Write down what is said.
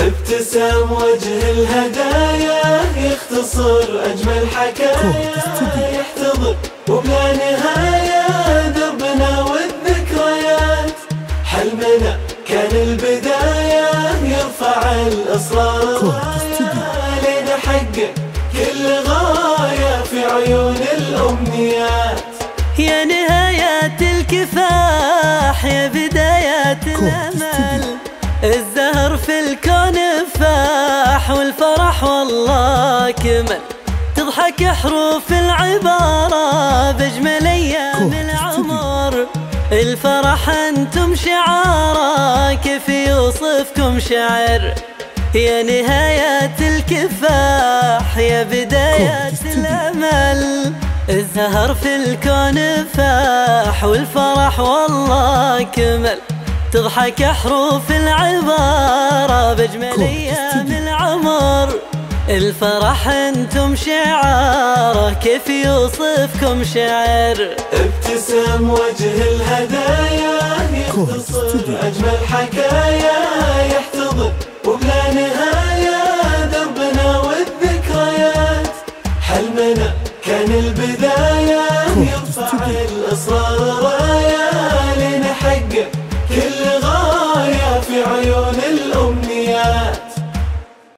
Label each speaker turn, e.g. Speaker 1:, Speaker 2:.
Speaker 1: ابتسام وجه الهدايا يختصر أجمل حكايا يحتضر وبلا نهاية دربنا والذكريات. حلمنا كان البداية يرفع الأسرار لين حقق كل غاية في عيون الأمنيات.
Speaker 2: يا نهايات الكفاح يا بدايات الأمل. الزهر في الكون فاح والفرح والله كمل. تضحك حروف العبارة بأجمل أيام العمر. الفرح أنتم شعارة كيف يوصفكم شعر؟ يا نهايات الكفاح يا بدايات الأمل. الزهر في الكون فاح والفرح والله كمل. تضحك حروف العبارة بأجمل أيام العمر الفرح أنتم شعاره كيف يوصفكم شعر؟
Speaker 1: ابتسام وجه الهدايا يختصر أجمل حكايا يحتضن وبلا نهاية دربنا والذكريات. حلمنا كان البداية؟ Zion